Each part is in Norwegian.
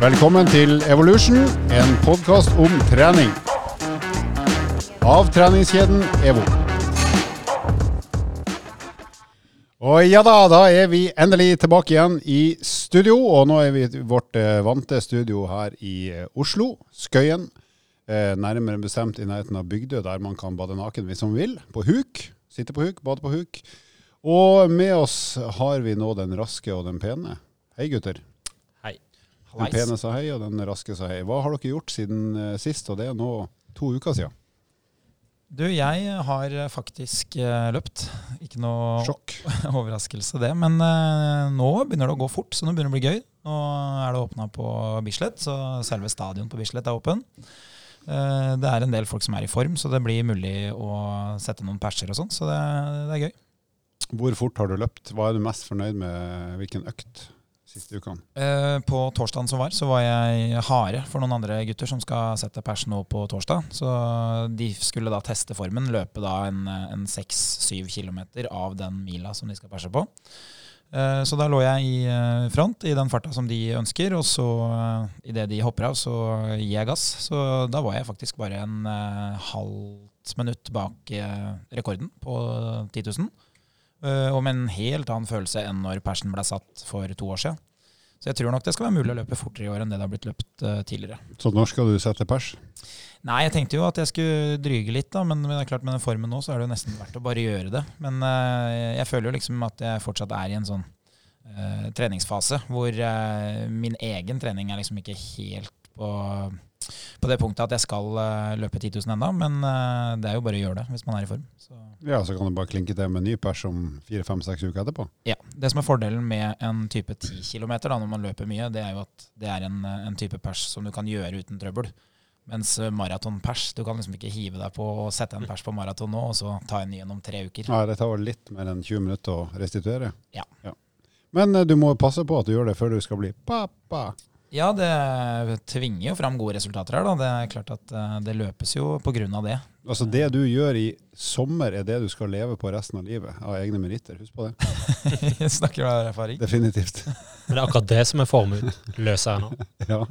Velkommen til Evolution, en podkast om trening. Av treningskjeden EVO. Og ja da, da er vi endelig tilbake igjen i studio. Og nå er vi i vårt eh, vante studio her i eh, Oslo, Skøyen. Eh, nærmere bestemt i nærheten av Bygdø, der man kan bade naken hvis man vil. På huk. Sitte på huk, bade på huk. Og med oss har vi nå den raske og den pene. Hei, gutter. Den pene sa hei, og den raske sa hei. Hva har dere gjort siden eh, sist? Og det er nå to uker siden. Du, jeg har faktisk eh, løpt. Ikke noe Sjokk. overraskelse det. Men eh, nå begynner det å gå fort, så nå begynner det å bli gøy. Nå er det åpna på Bislett, så selve stadion på Bislett er åpen. Det er en del folk som er i form, så det blir mulig å sette noen perser og sånn. Så det, det er gøy. Hvor fort har du løpt? Hva er du mest fornøyd med? Hvilken økt siste ukene? Eh, På torsdagen som var, så var jeg hare for noen andre gutter som skal sette pers nå på torsdag. Så de skulle da teste formen, løpe da en, 6-7 kilometer av den mila som de skal perse på. Eh, Så da lå jeg i eh, front i den farta som de ønsker, og så eh, idet de hopper av, så gir jeg gass. Så da var jeg faktisk bare en eh, halvt minutt bak rekorden på 10 000. Eh, Og med en helt annen følelse enn når persen ble satt for to år siden. Så jeg tror nok det skal være mulig å løpe fortere i år enn det det har blitt løpt eh, tidligere. Så når skal du sette pers? Nei, jeg tenkte jo at jeg skulle dryge litt, da, men det er klart med den formen nå, så er det jo nesten verdt å bare gjøre det. Men eh, jeg føler jo liksom at jeg fortsatt er i en sånn uh, treningsfase hvor uh, min egen trening er liksom ikke helt på, på det punktet at jeg skal eh, løpe 10 000 ennå, men eh, det er jo bare å gjøre det hvis man er i form. Så. Ja, så kan du bare klinke til med ny pers om fire-fem-seks uker etterpå. Ja, Det som er fordelen med en type 10 km da, når man løper mye, det er jo at det er en, en type pers som du kan gjøre uten trøbbel. Mens eh, maratonpers, du kan liksom ikke hive deg på og sette en pers på maraton nå, og så ta en ny en om tre uker. Ja, det tar vel litt mer enn 20 minutter å restituere. Ja. Men eh, du må passe på at du gjør det før du skal bli pappa. Ja, det tvinger jo fram gode resultater her, da. Det er klart at eh, det løpes jo av det. Altså Det du gjør i sommer, er det du skal leve på resten av livet, av egne meritter. Husk på det. Jeg Snakker av erfaring? Definitivt. Men det er akkurat det som er formutløseren nå. Ja,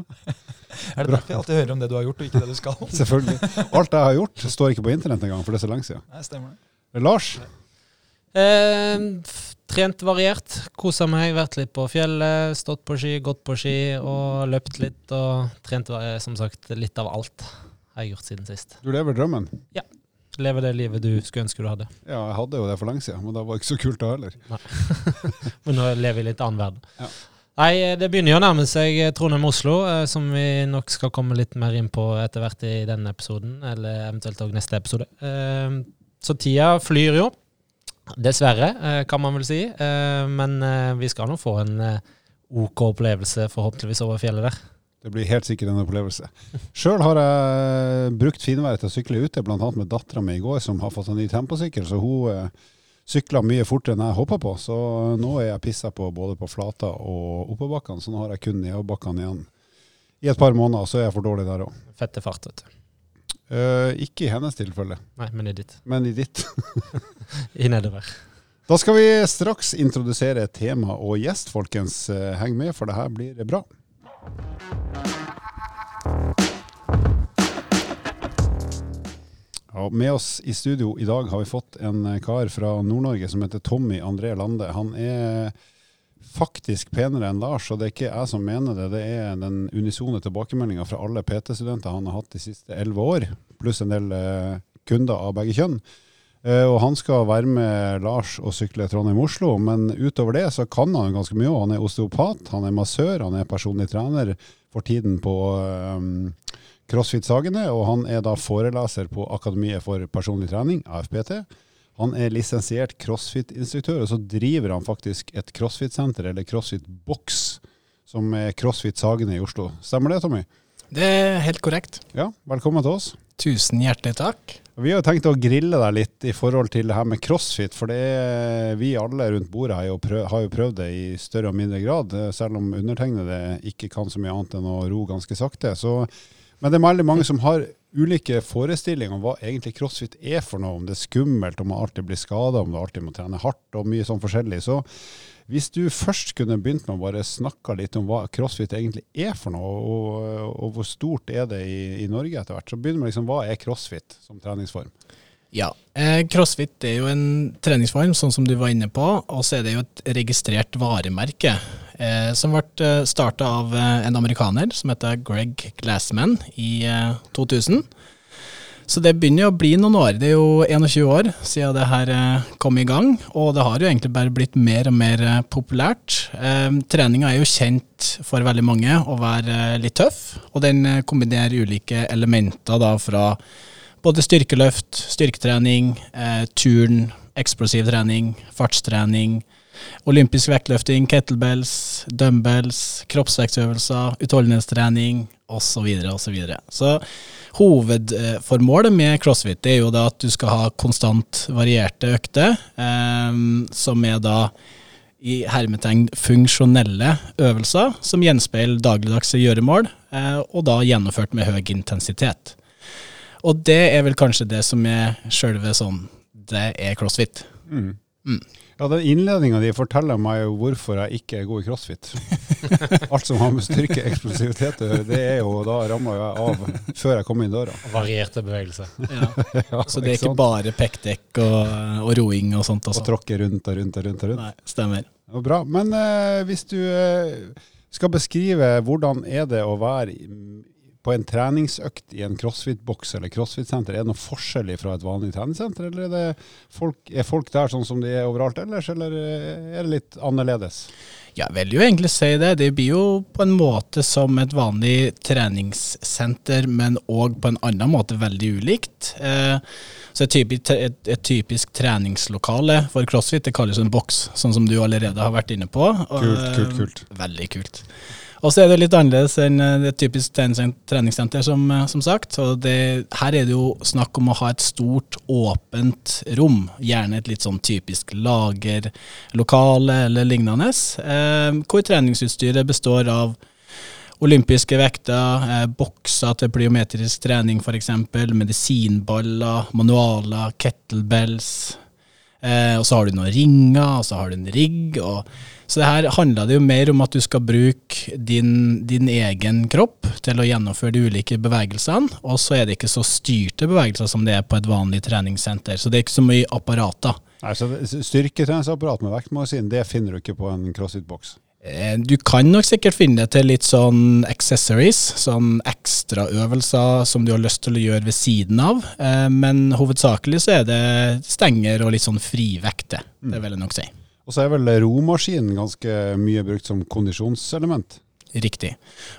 Er det derfor jeg alltid hører om det du har gjort, og ikke det du skal? selvfølgelig. Alt jeg har gjort, står ikke på internett engang, for det er så lenge siden. Nei, stemmer det. Lars, Eh, trent variert. Kosa meg, vært litt på fjellet, stått på ski, gått på ski og løpt litt. Og trent eh, som sagt litt av alt har jeg gjort siden sist. du lever drømmen. Ja. Leve det livet du skulle ønske du hadde. Ja, jeg hadde jo det for lenge siden, men det var ikke så kult da heller. Men nå lever vi i litt annen verden. Ja. Nei, eh, det begynner jo å nærme seg eh, Trondheim-Oslo, som vi nok skal komme litt mer inn på etter hvert i denne episoden, eller eventuelt òg neste episode. Så tida flyr jo. Dessverre, eh, kan man vel si. Eh, Men eh, vi skal nå få en OK opplevelse, forhåpentligvis, over fjellet der. Det blir helt sikkert en opplevelse. Sjøl har jeg brukt finværet til å sykle ute, bl.a. med dattera mi i går, som har fått en ny temposykkel. Så hun sykla mye fortere enn jeg hoppa på. Så nå er jeg pissa på både på flata og oppoverbakkene, så nå har jeg kun nedoverbakkene igjen i et par måneder. Så er jeg for dårlig der òg. Fette fart, vet du. Ikke i hennes tilfelle, Nei, men i ditt. men i ditt. I nedover. Da skal vi straks introdusere tema og gjest, folkens. Eh, Heng med, for det her blir bra. Ja, med oss i studio i dag har vi fått en kar fra Nord-Norge som heter Tommy André Lande. Han er faktisk penere enn Lars, og det er ikke jeg som mener det. Det er den unisone tilbakemeldinga fra alle PT-studenter han har hatt de siste elleve år, pluss en del eh, kunder av begge kjønn. Eh, og han skal være med Lars og sykle Trondheim-Oslo, men utover det så kan han ganske mye. Han er osteopat, han er massør, han er personlig trener for tiden på um, CrossFit Sagene, og han er da foreleser på Akademiet for personlig trening, AFPT. Han er lisensiert crossfit-instruktør, og så driver han faktisk et crossfit-senter, eller CrossFit-boks, som er CrossFit Sagene i Oslo. Stemmer det, Tommy? Det er helt korrekt. Ja, velkommen til oss. Tusen hjertelig takk. Vi har jo tenkt å grille deg litt i forhold til det her med crossfit, for det er, vi alle rundt bordet har jo, prøvd, har jo prøvd det i større og mindre grad, selv om undertegnede ikke kan så mye annet enn å ro ganske sakte. Så, men det er veldig mange som har ulike forestillinger om hva egentlig crossfit er for noe, om det er skummelt, om man alltid blir skada, om du alltid må trene hardt og mye sånn forskjellig. Så hvis du først kunne begynt med å bare snakke litt om hva crossfit egentlig er for noe, og, og hvor stort er det i, i Norge etter hvert, så begynner vi liksom hva er crossfit som treningsform? Ja, eh, CrossFit er jo en treningsform, sånn som du var inne på, og så er det jo et registrert varemerke. Eh, som ble starta av eh, en amerikaner som heter Greg Glassman i eh, 2000. Så det begynner jo å bli noen år. Det er jo 21 år siden det her eh, kom i gang, og det har jo egentlig bare blitt mer og mer eh, populært. Eh, treninga er jo kjent for veldig mange å være eh, litt tøff, og den eh, kombinerer ulike elementer da fra både styrkeløft, styrketrening, eh, turn, eksplosiv trening, fartstrening, olympisk vektløfting, kettlebells, dumbbells, kroppsvekstøvelser, utholdenhetstrening osv. Så, videre. så hovedformålet med crossfit er jo da at du skal ha konstant varierte økter, eh, som er da i hermetegn funksjonelle øvelser som gjenspeiler dagligdagse gjøremål, eh, og da gjennomført med høy intensitet. Og det er vel kanskje det som er sjølve sånn Det er crossfit. Mm. Mm. Ja, den Innledninga di forteller meg jo hvorfor jeg ikke er god i crossfit. Alt som har med styrke og eksplosivitet å gjøre, det er jo da rammer jeg av før jeg kommer inn døra. Varierte bevegelser. Ja. Ja, Så det er ikke sant? bare pekdekk og, og roing og sånt. Også. Og tråkke rundt og rundt og rundt. og rundt. Nei, stemmer. Det bra. Men eh, hvis du eh, skal beskrive hvordan er det å være på en treningsøkt i en crossfit-boks eller crossfit-senter, er det noe forskjellig fra et vanlig treningssenter, eller er, det folk, er folk der sånn som de er overalt ellers, eller er det litt annerledes? Jeg vil jo egentlig si det. Det blir jo på en måte som et vanlig treningssenter, men òg på en annen måte veldig ulikt. Eh, så et typisk, et, et typisk treningslokale for crossfit det kalles en boks, sånn som du allerede har vært inne på. Og, Kult, kult, eh, kult. Veldig kult. Og så er det litt annerledes enn det et typisk treningssenter, som, eh, som sagt. Så det, her er det jo snakk om å ha et stort, åpent rom. Gjerne et litt sånn typisk lagerlokale eller lignende. Eh, hvor treningsutstyret består av olympiske vekter, eh, bokser til plyometrisk trening f.eks., medisinballer, manualer, kettlebells. Eh, og så har du noen ringer, og så har du en rigg. Og, så det her handler det jo mer om at du skal bruke din, din egen kropp til å gjennomføre de ulike bevegelsene, og så er det ikke så styrte bevegelser som det er på et vanlig treningssenter. Så det er ikke så mye apparater. Så Styrketreningsapparat med vektmaskin, det finner du ikke på en crossfit-boks. Eh, Du kan nok sikkert finne det til litt sånn accessories, sånn ekstraøvelser som du har lyst til å gjøre ved siden av, eh, men hovedsakelig så er det stenger og litt sånn frivekter, det vil jeg nok si. Og så er vel romaskinen ganske mye brukt som kondisjonselement. Riktig.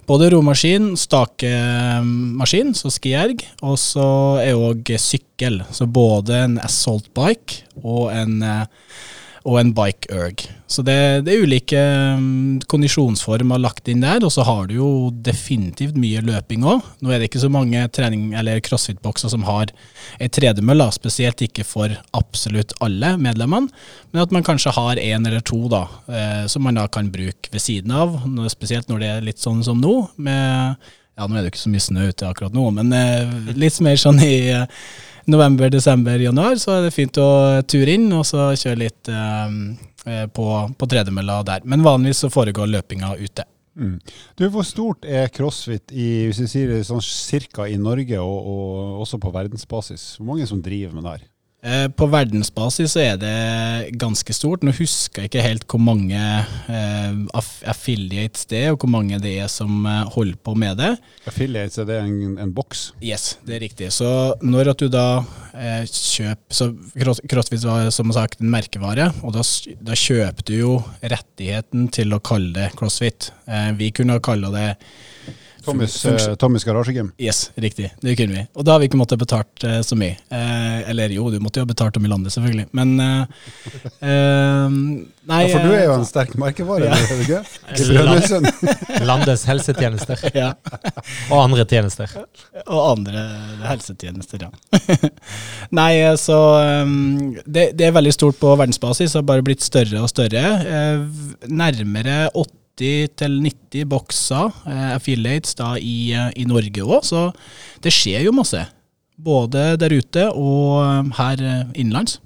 Både romaskin, stakemaskin, så skierg, og så er òg sykkel. Så både en assault bike og en, eh, og en bike erg. Så det, det er ulike mm, kondisjonsformer lagt inn der, og så har du jo definitivt mye løping òg. Nå er det ikke så mange trening- eller crossfit-bokser som har ei tredemølle, spesielt ikke for absolutt alle medlemmene, men at man kanskje har én eller to da, eh, som man da kan bruke ved siden av, spesielt når det er litt sånn som nå, med ja, nå er det jo ikke så mye snø ute akkurat nå, men eh, litt mer sånn i eh, november, desember, januar, så er det fint å ture inn og så kjøre litt eh, eh, på, på tredemølla der. Men vanligvis så foregår løpinga ute. Mm. Du, Hvor stort er crossfit i, hvis vi sier sånn cirka i Norge og, og også på verdensbasis? Hvor mange som driver med det her? Eh, På verdensbasis så er det ganske stort. Nå husker jeg ikke helt hvor mange eh, affiliates det er, og hvor mange det er som eh, holder på med det. Affiliates, er det en, en boks? Yes, det er riktig. Så når at du da eh, kjøper Så Cross- CrossFit var som sagt en merkevare, og da, da kjøper du jo rettigheten til å kalle det CrossFit. Eh, vi kunne ha kalla det Thomas uh, eh, Tommys garasjegym? Yes, riktig. Det kunne vi. Og da har vi ikke måttet betalt uh, så mye. Uh, eller jo, du måtte jo ha betalt om i landet, selvfølgelig. Men nei ja, For du er jo en sterk merkevare, ja. er du ikke? I Landets helsetjenester. ja. Og andre tjenester. Og andre helsetjenester, ja. nei, så um, det, det, er veldig stort på verdensbasis, har bare blitt større og større. nærmere åtte 70-90 bokser, eh, affiliates, da i, eh, i Norge òg. Så det skjer jo masse. Både der ute og eh, her innenlands.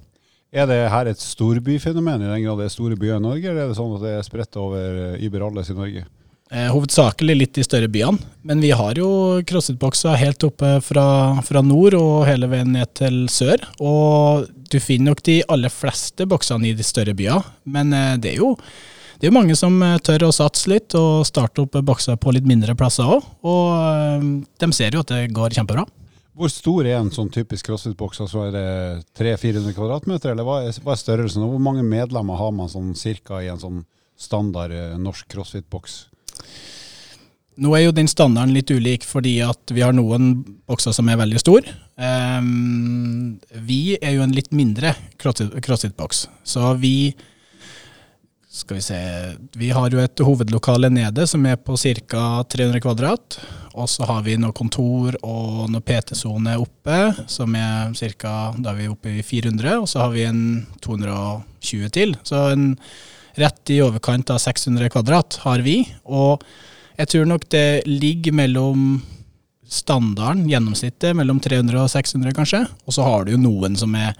Er det her et storbyfenomen i den grad det er store byer i Norge, eller er det sånn at det er spredt over Iberalles i Norge? Hovedsakelig litt i større byene, men vi har jo crossfit-bokser helt oppe fra, fra, nord og hele veien ned til sør. Og du finner nok de aller fleste boksene i de større byene, men det er jo det er jo mange som eh, tør å satse litt og starte opp bokser på litt mindre plasser òg. Og eh, de ser jo at det går kjempebra. Hvor stor er en sånn typisk crossfit-boks? Altså er det 300-400 kvadratmeter, eller hva er, hva er størrelsen? Og hvor mange medlemmer har man sånn cirka i en sånn standard eh, norsk crossfit-boks? Nå er jo den standarden litt ulik, fordi at vi har noen bokser som er veldig store. Um, vi er jo en litt mindre crossfit- crossfit-boks, så vi skal vi se Vi har jo et hovedlokale nede som er på ca. 300 kvadrat. Og så har vi noe kontor og noe PT-sone oppe, som er ca. Da er oppe i 400. Og så har vi en 220 til. Så en rett i overkant av 600 kvadrat har vi. Og jeg tror nok det ligger mellom standarden, gjennomsnittet, mellom 300 og 600 kanskje. Og så har du jo noen som er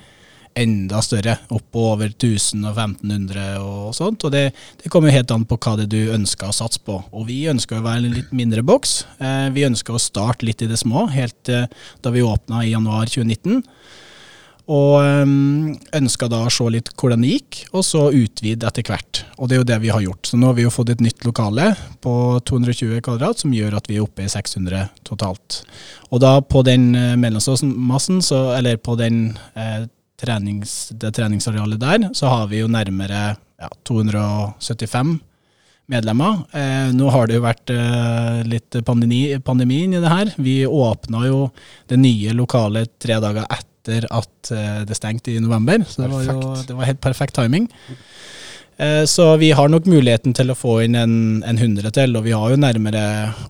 enda større, opp på over 1000 og 1500 og sånt. Og det, det kommer jo helt an på hva det du ønsker å satse på. Og vi ønsker å være en litt mindre boks. Eh, vi ønsker å starte litt i det små, helt eh, da vi åpna i januar 2019. Og øhm, ønska da å se litt hvordan det gikk, og så utvide etter hvert. Og det er jo det vi har gjort. Så nå har vi jo fått et nytt lokale på 220 kvadrat, som gjør at vi er oppe i 600 totalt. Og da på den eh, mellommassen, eller på den eh, trenings, det treningsarealet der, så har vi jo nærmere ja, 275 medlemmer. Eh, nå har det jo vært eh, litt pandemi, pandemi inni det her. Vi åpna jo det nye lokalet tre dager etter at eh, det stengte i november, så det var jo det var helt perfekt timing. Eh, Så vi har nok muligheten til å få inn en, en 100 til, og vi har jo nærmere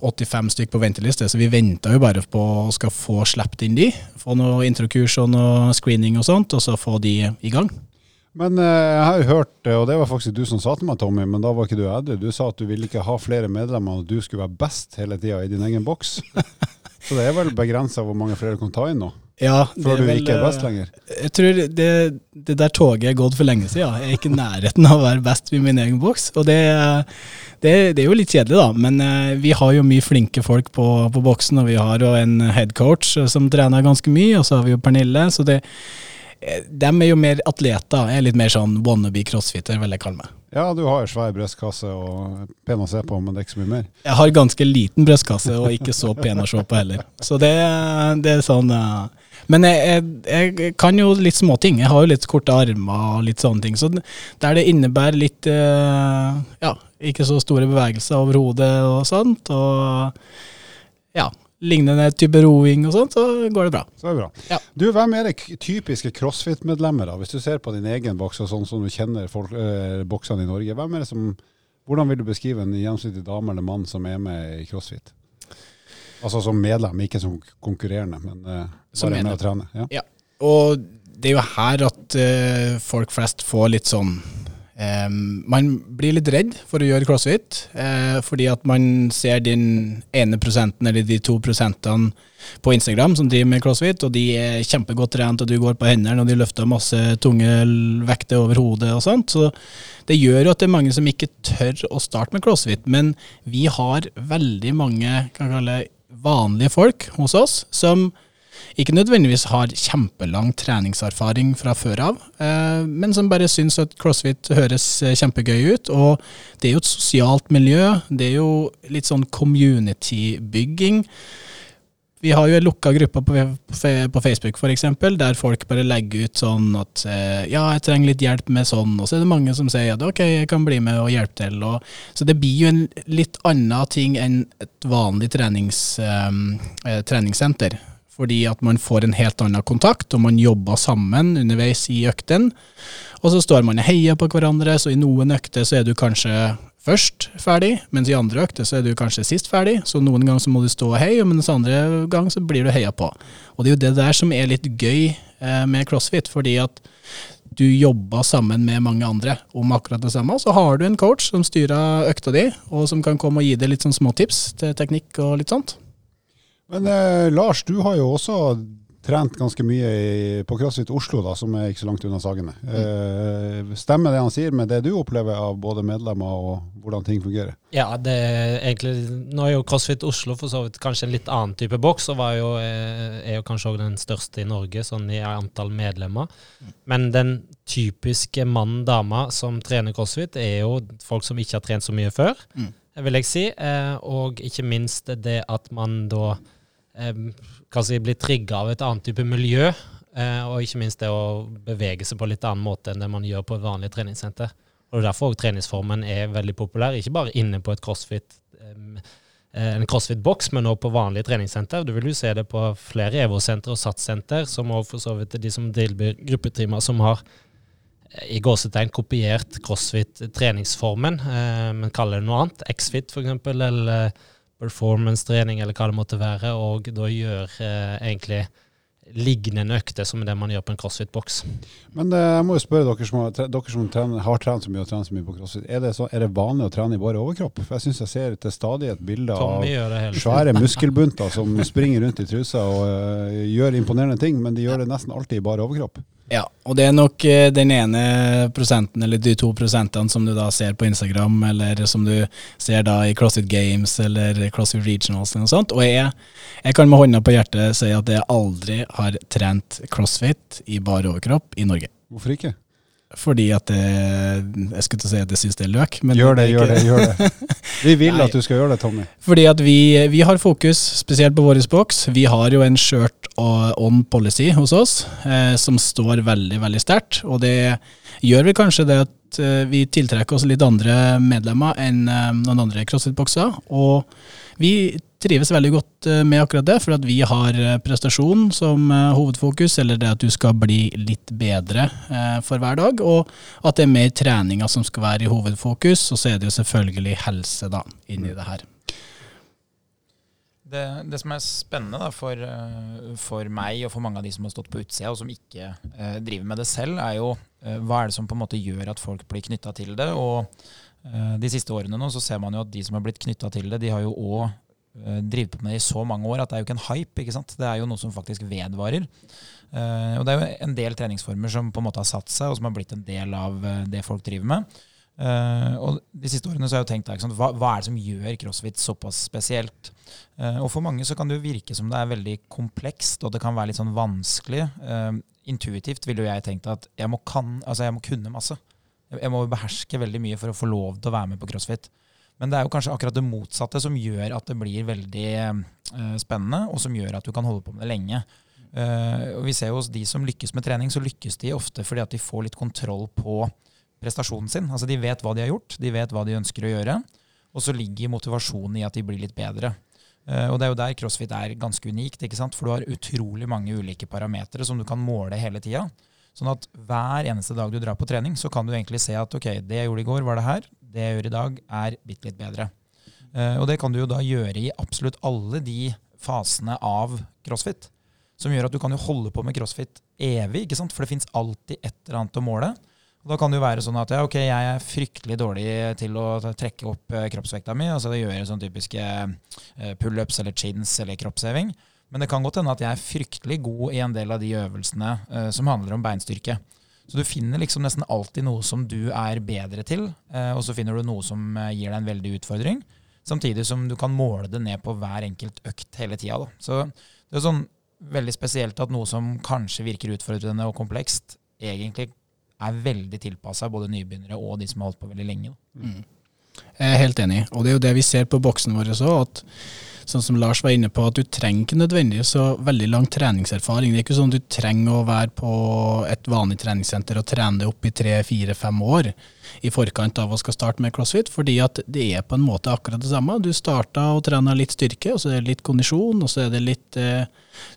85 stykk på venteliste, så vi venter jo bare på å skal få sluppet inn de. Få noe introkurs og noe screening og sånt, og så få de i gang. Men eh, jeg har jo hørt, eh, og det var faktisk du som sa til meg, Tommy, men da var ikke du edru. Du sa at du ville ikke ha flere medlemmer, og du skulle være best hele tida i din egen boks. Så det er vel begrensa hvor mange flere du kan ta inn nå, Ja, før du vel, ikke er best eh, lenger. Jeg tror det, det der toget er gått for lenge siden. Jeg er ikke i nærheten av å være best i min egen boks. Og det, det, det er jo litt kjedelig, da. Men eh, vi har jo mye flinke folk på, på boksen, og vi har jo en headcoach som trener ganske mye, og så har vi jo Pernille. Så det, de er jo mer atleter. Jeg er litt mer sånn wannabe crossfitter, vil jeg kalle meg. Ja, du har jo svær brystkasse og pen å se på, men det er ikke så mye mer. Jeg har ganske liten brystkasse, og ikke så pen å se på heller. Så det, det er sånn eh, Men jeg, jeg, jeg kan jo litt småting. Jeg har jo litt korte armer og litt sånne ting. Så der det innebærer litt eh, Ja, ikke så store bevegelser over hodet og sånt, og ja, lignende type roing og sånt, så går det bra. Så det er bra. Ja. Du, hvem er det typiske crossfit-medlemmer, da? Hvis du ser på din egen boks og sånn som du kjenner folk, øh, boksene i Norge, hvem er det som Hvordan vil du beskrive en gjennomsnittlig dame eller mann som er med i crossfit? Altså som medlem, ikke som konkurrerende, men uh, Som bare med å trene. Ja. Og det er jo her at uh, folk flest får litt sånn Um, Man blir litt redd for å gjøre crossfit, uh, fordi at man ser den ene prosenten eller de to prosentene på Instagram som driver med crossfit, og de er kjempegodt trent, og du går på hendene, og de løfter masse tunge vekter over hodet og sånt. Så det gjør jo at det er mange som ikke tør å starte med crossfit. Men vi har veldig mange kan kalle, vanlige folk hos oss som ikke nødvendigvis har kjempelang treningserfaring fra før av, eh, men som bare syns at crossfit høres kjempegøy ut. Og det er jo et sosialt miljø, det er jo litt sånn community-bygging. Vi har jo en lukka gruppe på, Facebook for eksempel, der folk bare legger ut sånn at eh, ja, jeg trenger litt hjelp med sånn, og så er det mange som sier at ok, jeg kan bli med og hjelpe til. Og, så det blir jo en litt annen ting enn et vanlig trenings, um, treningssenter. Fordi at man får en helt annen kontakt, og man jobber sammen underveis i økten. Og så står man og heier på hverandre, så i noen økter så er du kanskje først ferdig, mens i andre økter så er du kanskje sist ferdig. Så noen ganger så må du stå og heie, mens andre gang så blir du heia på. Og det er jo det der som er litt gøy eh, med crossfit, fordi at du jobber sammen med mange andre om akkurat det samme. Så har du en coach som styrer økta di, og som kan komme og gi deg litt sånn småtips til teknikk og litt sånt. Men eh, Lars, du har jo også trent ganske mye i, på CrossFit Oslo, da, som er ikke så langt unna Sagene. Eh, stemmer det han sier med det du opplever av både medlemmer og hvordan ting fungerer? Ja, det er egentlig Nå er jo CrossFit Oslo for så vidt kanskje en litt annen type boks, og var jo, eh, er jo kanskje òg den største i Norge sånn i antall medlemmer. Men den typiske mann-dama som trener CrossFit, er jo folk som ikke har trent så mye før, Mm. vil jeg si. Eh, og ikke minst det at man da eh, si, blir trigga av et annet type miljø. Eh, og ikke minst det å bevege seg på litt annen måte enn det man gjør på et vanlig treningssenter. Og det er derfor treningsformen er veldig populær, ikke bare inne på et crossfit, eh, en crossfit-boks, men også på vanlige treningssenter. Du vil jo se det på flere EVO-sentre og SATS-senter, som også for så vidt de som tilbyr gruppetimer, som har eh, i gåsetegn kopiert crossfit-treningsformen, men kaller det noe annet. X-fit f.eks., eller performance-trening, eller hva det måtte være, og da gjør eh, egentlig lignende økter som det man gjør på en crossfit-boks. Men eh, jeg må jo spørre dere som, har, dere som trener, har trent så mye og trent så mye på CrossFit, er det, så, er det vanlig å trene i bare overkropp? For jeg syns jeg ser til stadig et bilde av det svære muskelbunter som springer rundt i trusa og uh, gjør imponerende ting, men de gjør det nesten alltid i bare overkropp. Ja, og det er nok eh, den ene prosenten, eller de to prosentene som du da ser på Instagram, eller som du ser da i CrossFit Games eller CrossFit Regionals eller noe sånt. Og jeg, jeg kan med hånda på hjertet si at jeg aldri har trent CrossFit i bar overkropp i Norge. Hvorfor ikke? Fordi at det, jeg skulle til å si at jeg syns det er løk. Men Gjør det, gjør det. gjør det. Vi vil at du skal gjøre det, Tommy. Fordi at vi, vi har fokus, spesielt på vår boks. Vi har jo en shirt on policy hos oss, eh, som står veldig, veldig sterkt. Og det gjør vel kanskje det at eh, vi tiltrekker oss litt andre medlemmer enn eh, noen andre CrossFit-bokser. Og vi trives veldig godt eh, med akkurat det, for at vi har eh, prestasjon som eh, hovedfokus, eller det at du skal bli litt bedre for hver dag, og at det er mer treninger som skal være i hovedfokus, og så er det jo selvfølgelig helse da, inni det her. Det, det som er spennende da, for, for meg og for mange av de som har stått på utsida, og som ikke eh, driver med det selv, er jo eh, hva er det som på en måte gjør at folk blir knytta til det. Og eh, de siste årene nå så ser man jo at de som har blitt knytta til det, de har jo òg drevet på med i så mange år at det er jo ikke en hype. ikke sant? Det er jo noe som faktisk vedvarer. Uh, og det er jo en del treningsformer som på en måte har satt seg, og som har blitt en del av eh, det folk driver med. Uh, og de siste årene så har jeg jo tenkt da, hva, hva er det som gjør crossfit såpass spesielt? Uh, og for mange så kan det jo virke som det er veldig komplekst, og det kan være litt sånn vanskelig. Eh, intuitivt ville jo jeg tenkt at jeg må, kan, altså jeg må kunne masse. Jeg må beherske veldig mye for å få lov til å være med på crossfit. Men det er jo kanskje akkurat det motsatte som gjør at det blir veldig uh, spennende, og som gjør at du kan holde på med det lenge. Uh, og vi ser jo hos de som lykkes med trening, så lykkes de ofte fordi at de får litt kontroll på prestasjonen sin. Altså De vet hva de har gjort, de vet hva de ønsker å gjøre. Og så ligger motivasjonen i at de blir litt bedre. Uh, og det er jo der crossfit er ganske unikt, ikke sant? for du har utrolig mange ulike parametere som du kan måle hele tida. Sånn at hver eneste dag du drar på trening, så kan du egentlig se at ok, det jeg gjorde i går, var det her. Det jeg gjør i dag, er bitte litt bedre. Eh, og det kan du jo da gjøre i absolutt alle de fasene av crossfit. Som gjør at du kan jo holde på med crossfit evig, ikke sant? for det fins alltid et eller annet å måle. Og da kan det jo være sånn at ja, ok, jeg er fryktelig dårlig til å trekke opp eh, kroppsvekta mi. altså det gjør jeg sånn typiske eh, pullups eller chins eller kroppsheving. Men det kan godt hende at jeg er fryktelig god i en del av de øvelsene som handler om beinstyrke. Så du finner liksom nesten alltid noe som du er bedre til, eh, og så finner du noe som eh, gir deg en veldig utfordring. Samtidig som du kan måle det ned på hver enkelt økt hele tida. Så det er sånn veldig spesielt at noe som kanskje virker utfordrende og komplekst, egentlig er veldig tilpassa både nybegynnere og de som har holdt på veldig lenge. Mm. Jeg er helt enig, og det er jo det vi ser på boksen vår òg. Sånn som Lars var inne på, at du trenger ikke nødvendigvis så veldig lang treningserfaring. Det er ikke sånn at du trenger å være på et vanlig treningssenter og trene det opp i tre, fire, fem år i forkant av å skal starte med crossfit, fordi at det er på en måte akkurat det samme. Du starta og trena litt styrke, og så er det litt kondisjon, og så er det litt eh,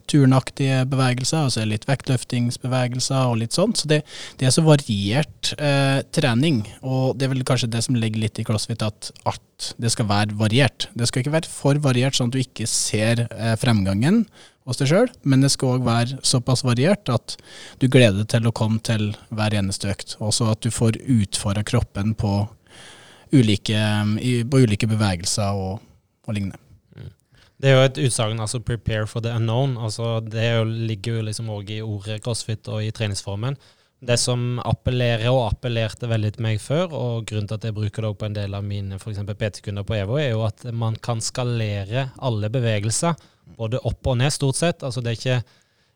turnaktige bevegelser, og så er det litt vektløftingsbevegelser og litt sånt. Så det, det er så variert eh, trening, og det er vel kanskje det som ligger litt i crossfit, at, at det skal være variert. Det skal ikke være for variert, sånn at du ikke ser eh, fremgangen, hos sjøl, men det skal òg være såpass variert at du gleder deg til å komme til hver eneste økt. Også at du får utfordra kroppen på ulike, på ulike bevegelser og, og lignende. Det er jo et utsagn, altså 'prepare for the unknown'. altså Det er ligger jo liksom òg i ordet crossfit og i treningsformen. Det som appellerer og appellerte veldig til meg før, og grunnen til at jeg bruker det på en del av mine PT-kunder på EVO, er jo at man kan skalere alle bevegelser, både opp og ned, stort sett. Altså Det er ikke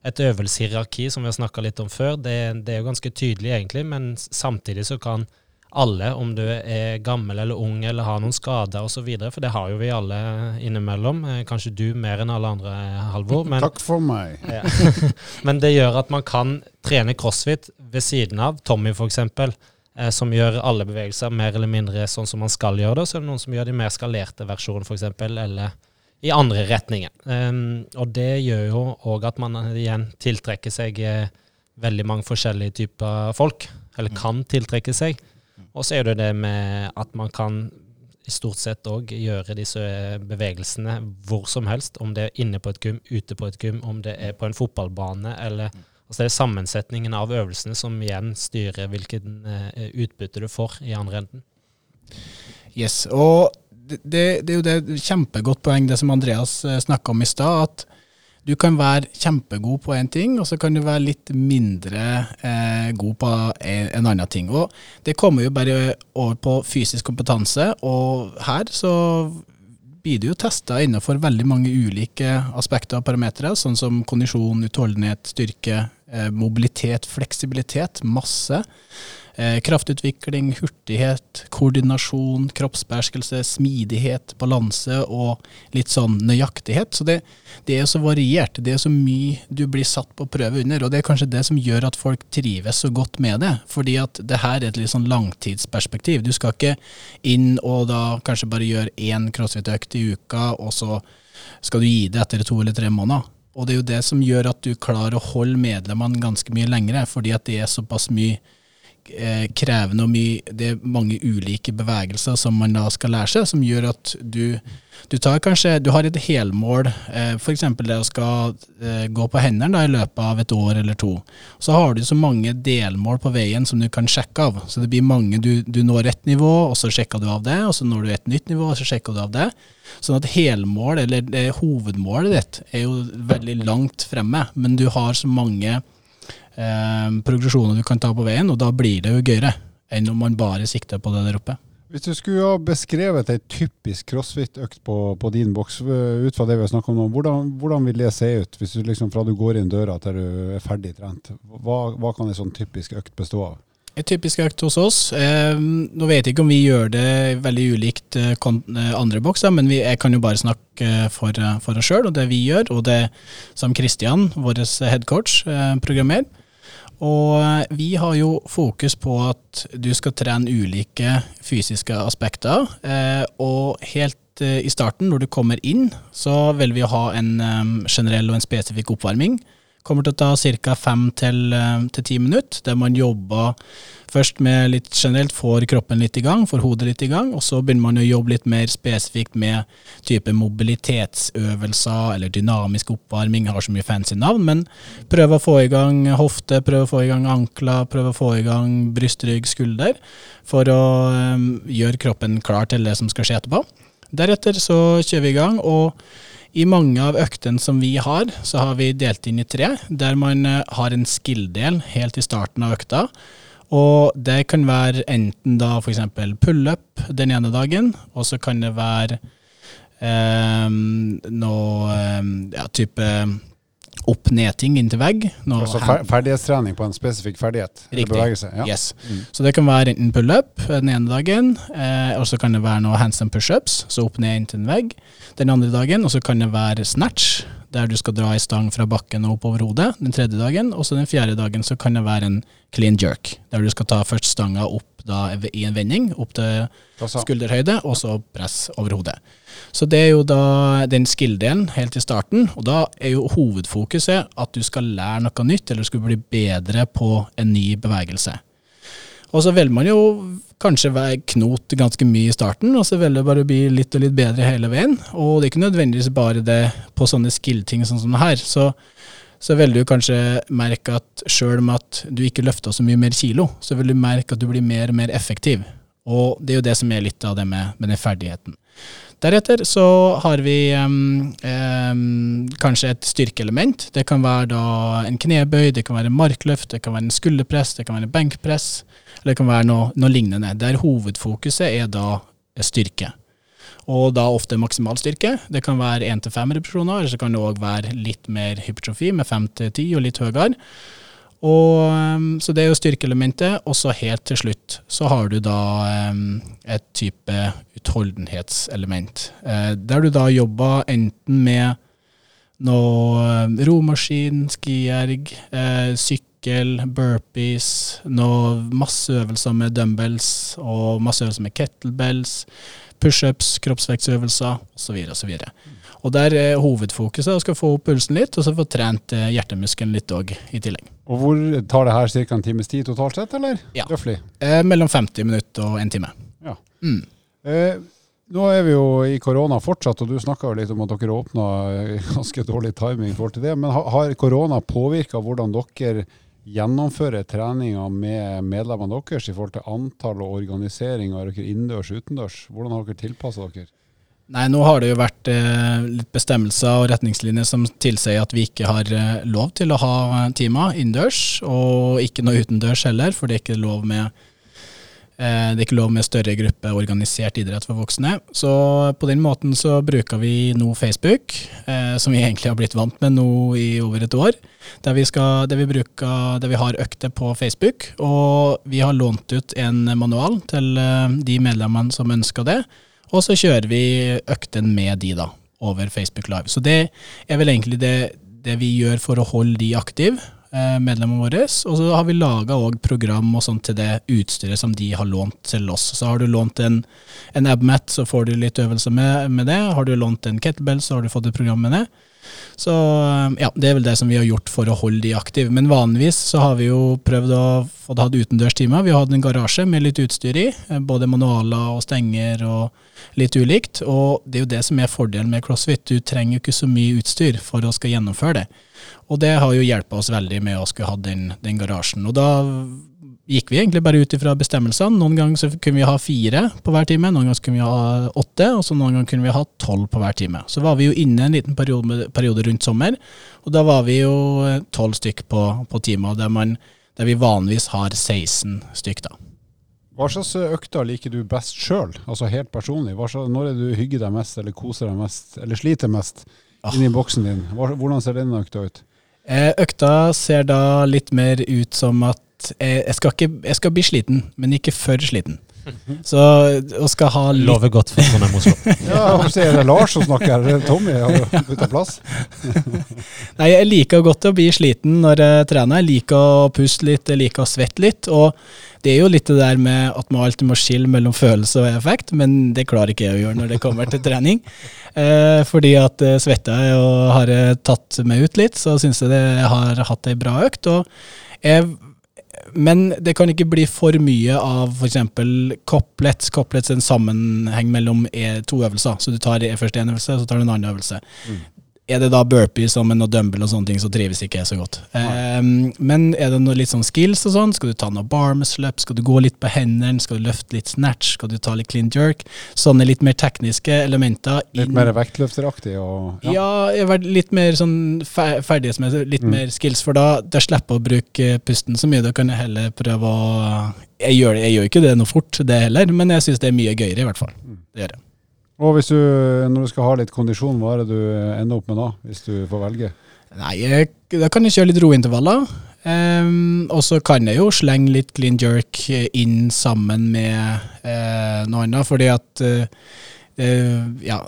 et øvelseshierarki, som vi har snakka litt om før. Det, det er jo ganske tydelig, egentlig, men samtidig så kan alle, om du er gammel eller ung eller har noen skader osv., for det har jo vi alle innimellom. Eh, kanskje du mer enn alle andre, Halvor. Men, Takk for meg. ja. men det gjør at man kan trene crossfit ved siden av Tommy f.eks., eh, som gjør alle bevegelser mer eller mindre sånn som man skal gjøre det. Så er det noen som gjør de mer skalerte versjonene, f.eks., eller i andre retninger. Um, og det gjør jo òg at man igjen tiltrekker seg eh, veldig mange forskjellige typer folk, eller kan tiltrekke seg. Og så er det det med at man kan i stort sett òg gjøre disse bevegelsene hvor som helst. Om det er inne på et gym, ute på et gym, om det er på en fotballbane eller Altså det er sammensetningen av øvelsene som igjen styrer hvilken uh, utbytte du får i andre enden. Yes, og det, det, er jo det kjempegodt poeng det som Andreas uh, snakka om i stad. at du kan være kjempegod på én ting, og så kan du være litt mindre eh, god på en, en, annen ting. Og Det kommer jo bare over på fysisk kompetanse, og her så blir det jo testa innenfor veldig mange ulike aspekter og parametere, sånn som kondisjon, utholdenhet, styrke, eh, mobilitet, fleksibilitet, masse. Eh, kraftutvikling, hurtighet, koordinasjon, kroppsbeherskelse, smidighet, balanse og litt sånn nøyaktighet. Så det, det er så variert. Det er så mye du blir satt på prøve under. Og det er kanskje det som gjør at folk trives så godt med det. Fordi at det her er et litt sånn langtidsperspektiv. Du skal ikke inn og da kanskje bare gjøre én crossfit-økt i uka, og så skal du gi det etter to eller tre måneder. Og det er jo det som gjør at du klarer å holde medlemmene ganske mye lengre, fordi at det er såpass mye krevende og mye Det er mange ulike bevegelser som man da skal lære seg, som gjør at du, du tar kanskje Du har et helmål, eh, f.eks. det å skal eh, gå på hendene da, i løpet av et år eller to. Så har du så mange delmål på veien som du kan sjekke av. Så det blir mange Du, du når ett nivå, og så sjekker du av det, og så når du et nytt nivå, og så sjekker du av det. Sånn at helmål, eller hovedmålet ditt, er jo veldig langt fremme, men du har så mange eh, progresjoner du kan ta på veien, og da blir det jo gøyere enn om man bare sikter på det der oppe. Hvis du skulle ha beskrevet ei typisk crossfit-økt på, på, din boks, eh, ut fra det vi har snakka om nå, hvordan, hvordan, vil det se ut hvis du liksom fra du går inn døra til du er ferdig trent? Hva, hva kan ei sånn typisk økt bestå av? En typisk økt hos oss. Eh, nå vet jeg ikke om vi gjør det veldig ulikt eh, eh andre bokser, men vi, jeg kan jo bare snakke for, for oss sjøl og det vi gjør, og det som Kristian, vår headcoach, eh, programmerer. Og eh, vi har jo fokus på at du skal trene ulike fysiske aspekter. Eh, og helt eh, i starten, når du kommer inn, så vil vi ha en generell og en spesifikk oppvarming. Kommer til å ta ca. fem til ti minutter, der man jobber først med litt generelt, får kroppen litt i gang, får hodet litt i gang, og så begynner man å jobbe litt mer spesifikt med type mobilitetsøvelser eller dynamisk oppvarming, har så mye fancy navn, men prøve å få i gang hofte, prøve å få i gang ankler, prøve å få i gang bryst, rygg, skulder, for å um, gjøre kroppen klar til det som skal skje etterpå. Deretter så kjører vi i gang. og i mange av øktene som vi har, så har vi delt inn i tre, der man eh, har en skill-del helt i starten av økta. Og det kan være enten da f.eks. pullup den ene dagen, og så kan det være eh, noe um, ja, type opp-ned-ting inntil vegg. Altså fer ferdighetstrening på en spesifikk ferdighet? Riktig. Bevegelse, ja. yes. Mm. Så det kan være enten pull-up den ene dagen, eh, og så kan det være noe handstand pushups, så opp-ned inntil en vegg den andre dagen. Og så kan det være snatch, der du skal dra i stang fra bakken og oppover hodet den tredje dagen. Og så den fjerde dagen så kan det være en clean jerk, der du skal ta først stanga opp da, i en vending, opp til skulderhøyde, og så press over hodet. Så det er jo da den skill-delen helt i starten, og da er jo hovedfokuset at du skal lære noe nytt, eller du skal bli bedre på en ny bevegelse. Og så vil man jo kanskje være knot ganske mye i starten, og så vil det bare bli litt og litt bedre hele veien. Og det er ikke nødvendigvis bare det på sånne skill-ting sånn som det her. Så, så vil du kanskje merke at sjøl om at du ikke løfter så mye mer kilo, så vil du merke at du blir mer og mer effektiv. Og det er jo det som er litt av det med, med den ferdigheten. Deretter så har vi um, um, kanskje et styrkeelement. Det kan være da en knebøy, det kan være markløft, det kan være en skulderpress, det kan være en benkpress, eller det kan være noe, noe lignende. Der hovedfokuset er da styrke. Og da ofte maksimal styrke. Det kan være én til fem repetisjoner, eller så kan det òg være litt mer hypertrofi med fem til ti og litt høyere. Og, um, så det er jo styrkeelementet. Og så helt til slutt så har du da um, et type utholdenhetselement. Uh, der du da jobber enten med noe um, romaskin, skierg, uh, sykkel, burpees, noe masseøvelser med dumbbells og masseøvelser med kettlebells, pushups, kroppsvektsøvelser osv. osv. Og der er hovedfokuset å skal få opp pulsen litt, og så få trent eh, hjertemuskelen litt òg i tillegg. Og hvor tar det her ca. en times tid totalt sett, eller? Ja. Røffelig? Eh, mellom 50 minutter og en time. Ja. Mm. Eh, nå er vi jo i korona fortsatt, og du snakka litt om at dere åpna ganske dårlig timing i forhold til det. Men har korona påvirka hvordan dere gjennomfører treninga med medlemmene deres i forhold til antall og organisering? Er dere innendørs og utendørs? Hvordan har dere tilpassa dere? Nei, nå har det jo vært eh, litt bestemmelser og retningslinjer som tilsier at vi ikke har eh, lov til å ha timer innendørs, og ikke noe utendørs heller, for det er ikke lov med eh, det er ikke lov med større gruppe organisert idrett for voksne. Så på den måten så bruker vi nå Facebook, eh, som vi egentlig har blitt vant med nå i over et år. Der vi, skal, der vi, bruker, der vi har økter på Facebook, og vi har lånt ut en manual til eh, de medlemmene som ønsker det. Og så kjører vi økten med de, da, over Facebook Live. Så det er vel egentlig det, det vi gjør for å holde de aktive, eh, medlemmene våre. Og så har vi laga program og sånt til det utstyret som de har lånt til oss. Så har du lånt en, en Abmat, så får du litt øvelse med, med, det. Har du lånt en kettlebell, så har du fått et program med det. Så ja, det er vel det som vi har gjort for å holde de aktive. Men vanligvis så har vi jo prøvd å få hatt utendørstimer. Vi har hatt en garasje med litt utstyr i, både manualer og stenger og litt ulikt. Og det er jo det som er fordelen med CrossFit. Du trenger jo ikke så mye utstyr for å skal gjennomføre det. Og det har jo hjulpet oss veldig med å skulle ha den, den garasjen. Og da gikk vi egentlig bare ut ifra bestemmelsene. Noen ganger så kunne vi ha fire på hver time, noen ganger kunne vi ha åtte, og så noen ganger kunne vi ha tolv på hver time. Så var vi jo inne en liten periode, periode rundt sommer, og da var vi jo tolv stykk på, på timer, der, der, vi vanligvis har 16 stykk. da. Hva slags økter liker du best sjøl, altså helt personlig? Slags, når er du hygger deg mest, eller koser deg mest, eller sliter mest inni boksen din? Hvordan ser den økta ut? Eh, økta ser da litt mer ut som at jeg skal, ikke, jeg skal bli sliten, men ikke for sliten. Så å skal ha litt Lover godt for Trondheim Oslo. ja, er det Lars som snakker? Er Tommy har bytta plass? Nei, jeg liker godt å bli sliten når jeg trener. Jeg liker å puste litt, jeg liker å svette litt. Og det er jo litt det der med at man alltid må skille mellom følelse og effekt, men det klarer ikke jeg å gjøre når det kommer til trening. Eh, fordi at eh, svetta jeg og har tatt meg ut litt, så syns jeg det har hatt ei bra økt. og jeg men det kan ikke bli for mye av f.eks. koplets. Koplets er en sammenheng mellom e, to øvelser. Så du tar først én øvelse, så tar du en annen øvelse. Mm. Er det da burpees og, og dumbbell og sånne ting, så trives ikke jeg så godt. Um, men er det noe litt sånn skills og sånn, skal du ta noe bar muscle up, skal du gå litt på hendene, skal du løfte litt snatch, skal du ta litt clean jerk, sånne litt mer tekniske elementer. Litt mer vektløfteraktig? Og, ja, ja litt mer sånn ferdighetsmessig, litt mm. mer skills, for da, da slipper å bruke pusten så mye. Da kan jeg heller prøve å jeg gjør, jeg gjør ikke det noe fort, det heller, men jeg syns det er mye gøyere, i hvert fall. Mm. Det gjør jeg. Og hvis du, når du skal ha litt kondisjon, hva er det du ender opp med da, hvis du får velge? Nei, Da kan jeg kjøre litt rointervaller. Um, og så kan jeg jo slenge litt clean jerk inn sammen med uh, noe annet, fordi at uh, uh, Ja,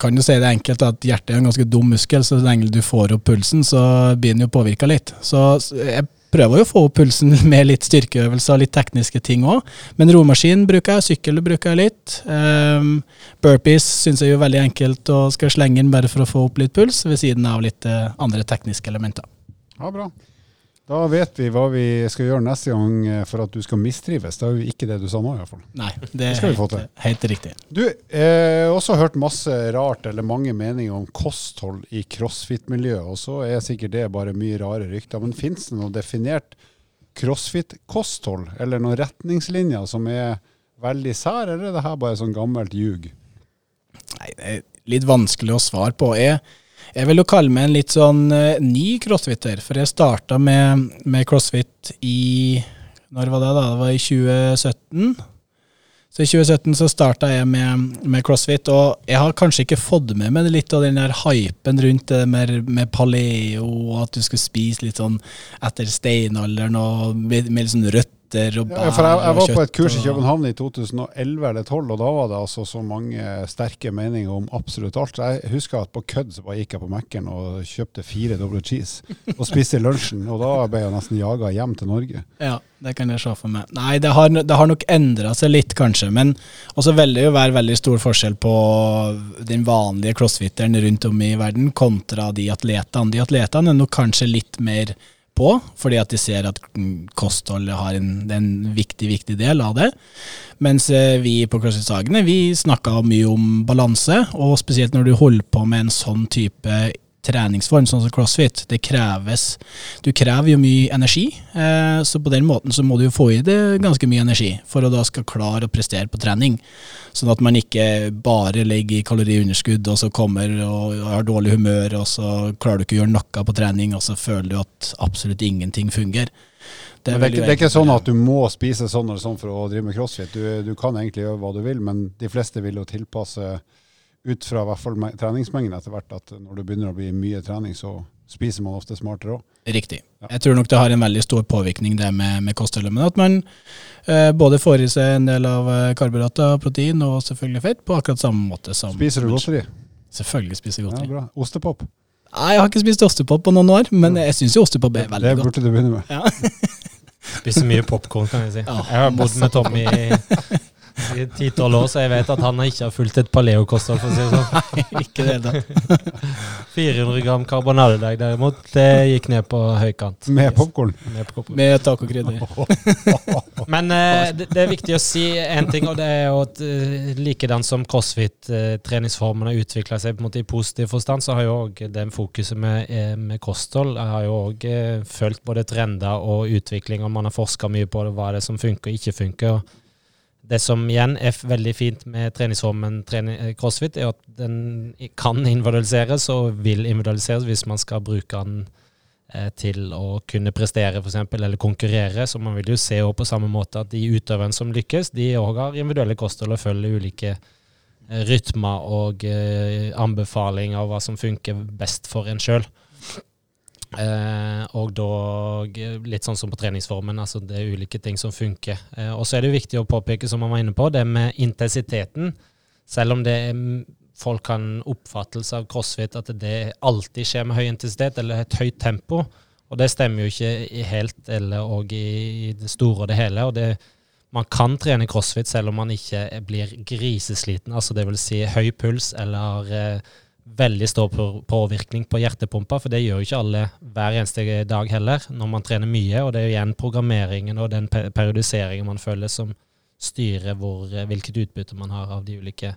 kan jo si det enkelt at hjertet er en ganske dum muskel, så lenge du får opp pulsen, så blir den jo påvirka litt. Så jeg prøver jo å få opp pulsen med litt styrkeøvelser og litt tekniske ting òg. Men romaskin bruker jeg, sykkel bruker jeg litt. Um, burpees syns jeg er veldig enkelt og skal slenge inn bare for å få opp litt puls, ved siden av litt uh, andre tekniske elementer. Ja, bra. Da vet vi hva vi skal gjøre neste gang eh, for at du skal mistrives. Det er jo ikke det du sa nå, iallfall. Nei, det Det er skal vi få helt, til. helt riktig. Du, har har også hørt masse rart, eller mange meninger om kosthold i crossfit-miljøet, og så er sikkert det bare mye rare rykter. Men finnes det noe definert crossfit-kosthold, eller noen retningslinjer som er veldig sær, eller er det her bare sånn gammelt ljug? Nei, det er litt vanskelig å svare på. Jeg, jeg vil jo kalle meg en litt sånn uh, ny crossfitter, for jeg starta med, med crossfit i Når var det, da? Det var i 2017. Så i 2017 så starta jeg med, med crossfit, og jeg har kanskje ikke fått med meg litt av den der hypen rundt det med, med paleo, og at du skulle spise litt sånn etter steinalderen, og med, med litt sånn røtter og bær Ja, for jeg, jeg var på et kurs i København i 2011 eller 2012, og da var det altså så mange sterke meninger om absolutt alt. Jeg husker at på kødd så bare gikk jeg på Mækkern og kjøpte fire double cheese og spiste lunsjen, og da ble jeg nesten jaga hjem til Norge. Ja, det kan jeg se for meg. Nei, det har, det har nok endra seg litt, kanskje. Men også vil det jo være veldig stor forskjell på den vanlige crossfitteren rundt om i verden kontra de atletene. De atletene er nok kanskje litt mer på, fordi at de ser at kostholdet har en, en viktig, viktig del av det. Mens eh, vi på CrossFit Sagene vi snakka mye om balanse, og spesielt når du holder på med en sånn type treningsform, sånn som crossfit. Det kreves Du krever jo mye energi, eh, så på den måten så må du jo få i det ganske mye energi for å da skal klare å prestere på trening. Sånn at man ikke bare ligger i kaloriunderskudd og så kommer og har dårlig humør, og så klarer du ikke å gjøre noe på trening, og så føler du at absolutt ingenting fungerer. Men det, er ikke, det er ikke sånn at du må spise sånn eller sånn for å drive med crossfit. Du, du kan egentlig gjøre hva du vil, men de fleste vil jo tilpasse ut fra hvert fall treningsmengden etter hvert, at når det begynner å bli mye trening, så spiser man ofte smartere òg. Riktig. Ja. Jeg tror nok det har en veldig stor påvirkning det med, med kostholdet. Men at man eh, både får i seg en del av eh, karbohydrater, protein og selvfølgelig fett på akkurat samme måte som Spiser du godteri? Selvfølgelig spiser jeg Ja, godteri. bra. Ostepop? Nei, jeg har ikke spist ostepop på noen år, men jeg syns jo ostepop er veldig godt. Det burde du begynne med. Ja. Spiser mye popkorn, kan jeg si. Ja, Jeg har bodd med Tommy i i ti-tolv år, så jeg vet at han ikke har fulgt et paleokosthold, for å si det sånn. Nei, ikke det da. 400 gram karbonadedeig derimot, det gikk ned på høykant. Med popkorn? Med popcorn. Med tacokrydder. Men eh, det, det er viktig å si én ting, og det er jo at uh, likedan som crossfit-treningsformen har utvikla seg på en måte i positiv forstand, så har jo òg den fokuset med, eh, med kosthold jeg har jo òg uh, fulgt både trender og utvikling, og man har forska mye på det, hva det er som funker og ikke funker. og det som igjen er veldig fint med treningsformen trening, eh, crossfit, er at den kan individualiseres og vil individualiseres hvis man skal bruke den eh, til å kunne prestere f.eks., eller konkurrere. Så man vil jo se på samme måte at de utøverne som lykkes, de òg har individuelle kosthold og følger ulike eh, rytmer og anbefalinger anbefaling av hva som funker best for en sjøl. Eh, og da litt sånn som på treningsformen, altså det er ulike ting som funker. Eh, og så er det viktig å påpeke, som man var inne på, det med intensiteten. Selv om det er, folk kan oppfattelse av crossfit at det alltid skjer med høy intensitet eller et høyt tempo. Og det stemmer jo ikke helt eller og i det store og det hele. og det man kan trene crossfit selv om man ikke blir grisesliten, altså det vil si høy puls eller eh, veldig stor påvirkning på hjertepumpa, for det gjør jo ikke alle hver eneste dag heller, når man trener mye. Og det er jo igjen programmeringen og den periodiseringen man føler som styrer hvor, eh, hvilket utbytte man har av de ulike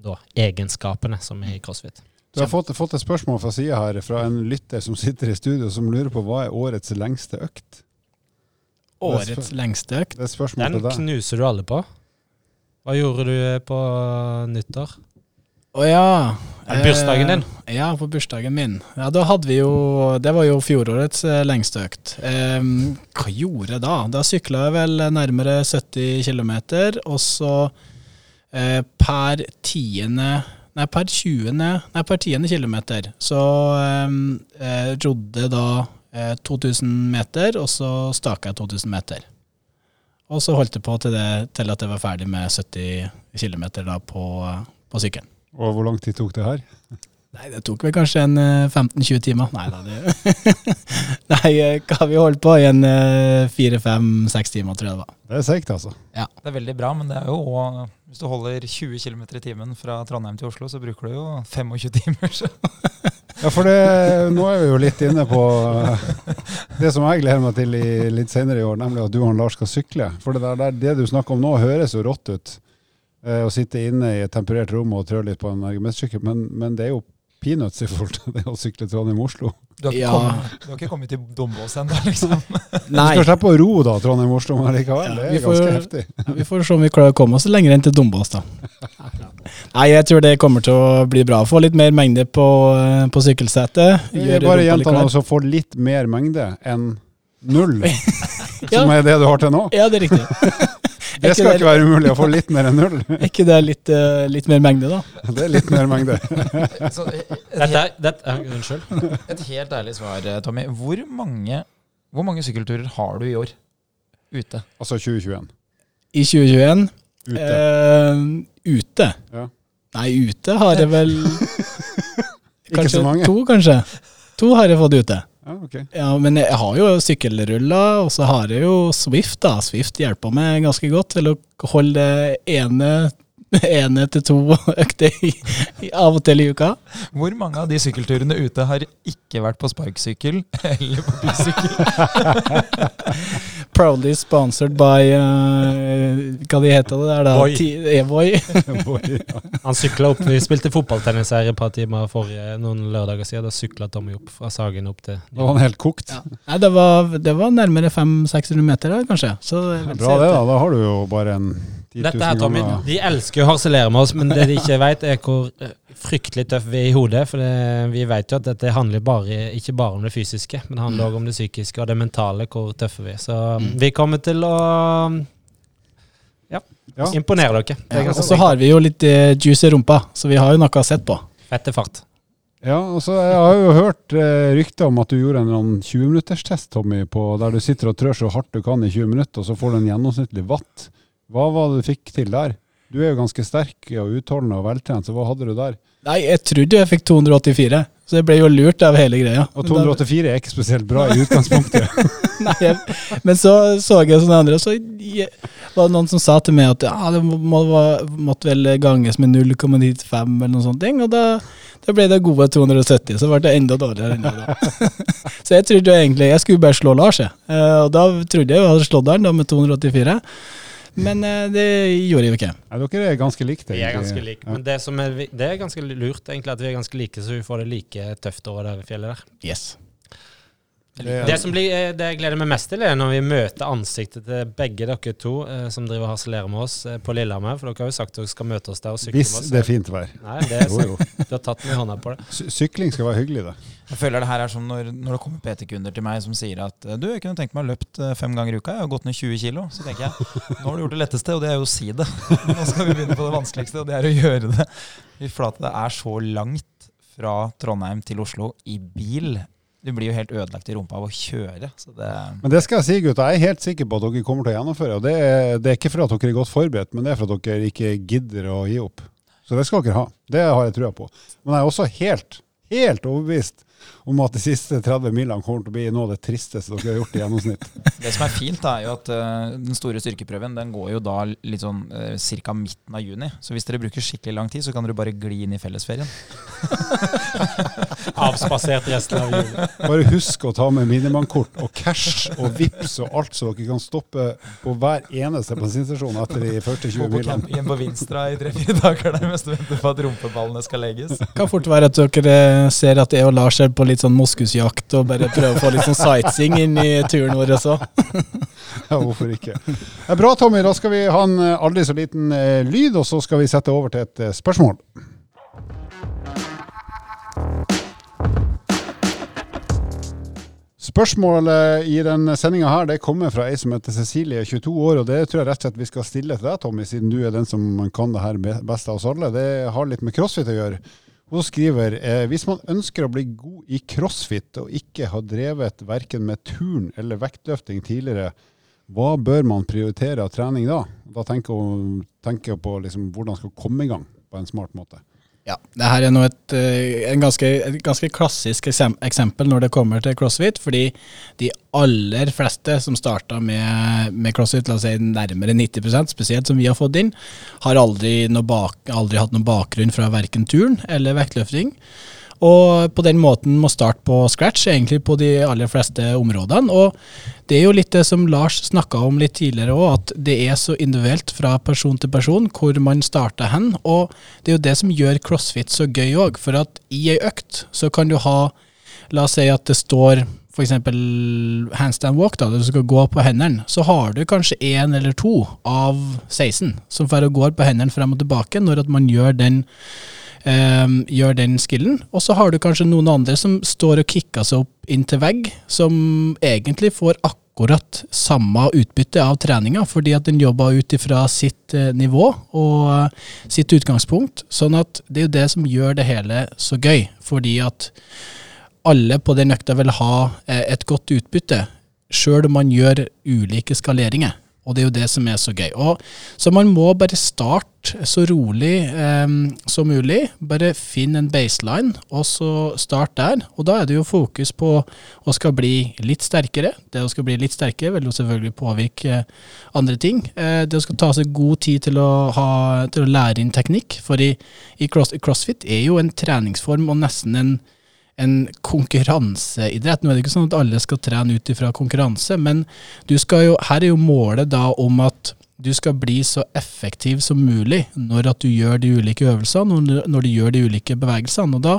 da, egenskapene som er i crossfit. Du har fått, fått et spørsmål fra sida her fra en lytter som sitter i studio som lurer på hva er årets lengste økt? Årets lengste økt. Det er et spørsmål Den til deg. knuser du alle på. Hva gjorde du på nyttår? Å ja. Er det bursdagen din? Eh, ja, på bursdagen min. Ja, da hadde vi jo Det var jo fjorårets eh, lengste økt. Em, hva gjorde jeg da? Da sykla jeg vel nærmere 70 km, og så eh, per tiende Nei, per 20. Nei, per tiende kilometer så em, eh, rodde da eh, 2000 meter, og så staka jeg 2000 meter. Og så holdt jeg på til, det, til at jeg var ferdig med 70 km på, på sykkelen. Og hvor lang tid tok det her? Nei, det tok vel kanskje en eh, 15-20 timer. Nei da, det Nei, eh, hva vi holdt på i en eh, fire-fem-seks timer, tror jeg det var. Det er seigt, altså. Ja. Det er veldig bra, men det er jo også, hvis du holder 20 km i timen fra Trondheim til Oslo, så bruker du jo 25 timer. Så Ja, for det, nå er vi jo litt inne på eh, det som jeg gleder meg til i, litt senere i år, nemlig at du og Lars skal sykle. For det, der, det du snakker om nå, høres jo rått ut. Eh, å sitte inne i et temperert rom og trø litt på en RGMS-sykkel, men, men det er jo peanuts i forhold til det å sykle Trondheim-Oslo. Du, Ja. du har ikke kommet til Dombås ennå, liksom? Du skal slippe å ro da, Trondheim-Oslo, men likevel. Ja, det er får- ganske heftig. vi får se om vi klarer å komme oss lenger enn til Dombås, da. Nei, jeg tror det kommer til å bli bra. Få litt mer mengde på, eh, på sykkelsetet. Bare gjenta litt så få får litt mer mengde enn null, Ja. som er det du har til nå. Ja, det er riktig. Det skal ikke være umulig å få litt mer enn null. Er ikke det litt, eh, litt mer mengde, da? Det er litt mer mengde. Så, er- er- unnskyld. et helt ærlig svar, eh, Tommy. Hvor mange, hvor mange sykkelturer har du i år ute? Altså 2021. I 2021 Ute. Eh, ute? Ja. Nei, ute har jeg vel Ikke så mange. to, kanskje. To har jeg fått ute. Ja, ok. Ja, Men jeg har jo sykkelruller, og så har jeg jo Swift. da. Swift hjelper meg ganske godt til å holde det ene, ene til to økter av og til i uka. Hvor mange av de sykkelturene ute har ikke vært på sparksykkel eller på bysykkel? Proudly sponsored by uh, Hva de heter det der, da? Voi. Ti- Evoy. Han sykla opp Vi spilte fotballtennis her et par timer forrige, noen lørdager siden. Da sykla Tommy opp fra Sagen opp til Da var han helt kokt. Ja. Nei, det var, det var nærmere 500-600 meter, da, kanskje. Så vil Bra det, da. Da har du jo bare en 10 000 Dette her, Tommy, ganger de elsker å harselere med oss, men det de ikke vet, er hvor eh, fryktelig tøff vi er i hodet. For det, vi vet jo at dette handler bare, ikke bare om det fysiske, men det handler også om det psykiske og det mentale, hvor tøffe vi er. Så Mm. vi kommer til å ja, Ja. imponere dere. Er Og så har vi jo litt eh, juice i rumpa, så vi har jo noe å sette på. fette fart. Ja, og så Jeg har jo hørt eh, rykter om at du gjorde en sånn 20-minutterstest, Tommy, på, der du sitter og trør så hardt du kan i 20 minutter, og så får du en gjennomsnittlig watt. Hva var det du fikk til der? Du er jo ganske sterk og utholdende og veltrent, så hva hadde du der? Nei, jeg trodde jeg fikk 284, så jeg ble jo lurt av hele greia. Og 284 er ikke spesielt bra i utgangspunktet. Nei, jeg, men så så jeg sånne andre, og så jeg, var det noen som sa til meg at ja, det må, må, måtte vel ganges med 0,95 eller noe sånt, ting, og da, da ble det gode 270, så ble det enda dårligere ennå da. så jeg trodde jo egentlig jeg skulle bare slå Lars, jeg. Eh, og da trodde jeg jo jeg hadde slått han da med 284, men eh, det gjorde jeg jo ikke. Ja, dere er ganske like. Vi er ganske like, men det, som er, det er ganske lurt egentlig at vi er ganske like, så vi får det like tøft over det fjellet der. Yes. Det- som blir, eh, det jeg gleder meg mest til, er når vi møter ansiktet til begge dere to eh, som driver og harselerer med oss eh, på Lillehammer. For dere har jo sagt at dere skal møte oss der og sykle Hvis med oss. det er fint vær. Nei, det er Jo, jo. Du har tatt meg i hånda på det. Sy- Sykling skal være hyggelig, da. Jeg føler det her er som når, når det kommer PT-kunder til meg som sier at du, jeg kunne tenkt meg å løpt eh, fem ganger i uka, jeg har gått ned 20 kilo. Så tenker jeg, nå har du gjort det letteste, og det er jo å si det. Nå skal vi begynne på det vanskeligste, og det er å gjøre det. Fy flate, det er så langt fra Trondheim til Oslo i bil. Du blir jo helt ødelagt i rumpa av å kjøre. Så det Men det skal jeg si, gutta. Jeg er helt sikker på at dere kommer til å gjennomføre. Og det er, det er ikke for at dere er godt forberedt, men det er for at dere ikke gidder å gi opp. Så det skal dere ha. Det har jeg trua på. Men jeg er også helt, helt overbevist om at de siste 30 milene kommer til å bli noe av det tristeste dere har gjort i gjennomsnitt. Det som er fint, er jo at uh, den store styrkeprøven den går jo da litt sånn uh, ca. midten av juni. Så hvis dere bruker skikkelig lang tid, så kan dere bare gli inn i fellesferien. Avspasert resten av julen. Bare husk å ta med minibankkort og cash og vips og alt, så dere kan stoppe på hver eneste bensinstasjon etter de første Gå 20 på milene. campingen på Vinstra i tre-fire dager der mens du venter på at rumpeballene skal legges. kan fort være at dere ser at jeg og Lars er på litt sånn moskusjakt og bare prøver å få litt sånn sightseeing inn i turen vår også. Ja, hvorfor ikke? Det er bra, Tommy. Da skal vi ha en aldri så liten eh, lyd, og så skal vi sette over til et eh, spørsmål. Spørsmålet i denne sendinga her det kommer fra ei som heter Cecilie, 22 år. og Det tror jeg rett og slett vi skal stille til deg, Tommy, siden du er den som kan det her be- best av oss alle. Det har litt med crossfit å gjøre. Hun skriver eh, hvis man ønsker å bli god i crossfit og ikke har drevet verken med turn eller vektløfting tidligere, hva bør man prioritere av trening da? Da tenker hun på liksom hvordan skal komme i gang på en smart måte. Ja, det her er nå et, eh, ganske, et ganske klassisk eksempel når det kommer til crossfit, fordi de aller fleste som starta med, med crossfit, la oss si nærmere 90% spesielt som vi har fått inn, har aldri, noe bak, aldri hatt noen bakgrunn fra verken turn eller vektløfting. Og på den måten må starte på scratch egentlig på de aller fleste områdene. Og det er jo litt det som Lars snakka om litt tidligere òg, at det er så individuelt fra person til person hvor man starter hen. Og det er jo det som gjør crossfit så gøy òg. For at i ei økt så kan du ha La oss si at det står f.eks. handstand walk, da, du skal gå på hendene, så har du kanskje én eller to av 16 som går på hendene frem og tilbake når at man gjør den, um, gjør den skillen. Og så har du kanskje noen andre som står og kicker seg opp inn til vegg, som egentlig får akkurat samme utbytte av treninga, fordi at den jobber ut ifra sitt eh, nivå og eh, sitt utgangspunkt. Sånn at det er jo det som gjør det hele så gøy, fordi at alle på den økta vil ha eh, et godt utbytte, sjøl om man gjør ulike skaleringer. Og det er jo det som er så gøy. Og, så man må bare starte så rolig eh, som mulig. Bare finn en baseline, og så start der. Og da er det jo fokus på å skal bli litt sterkere. Det å skal bli litt sterkere vil jo selvfølgelig påvirke andre ting. Eh, det å skal ta seg god tid til å, ha, til å lære inn teknikk. For i, i cross, crossfit er jo en treningsform og nesten en en konkurranseidrett. Nå er det ikke sånn at alle skal trene ut ifra konkurranse, men jo, her er jo målet da om at du skal bli så effektiv som mulig når at du gjør de ulike øvelsene, og når du gjør de ulike bevegelsene. Og da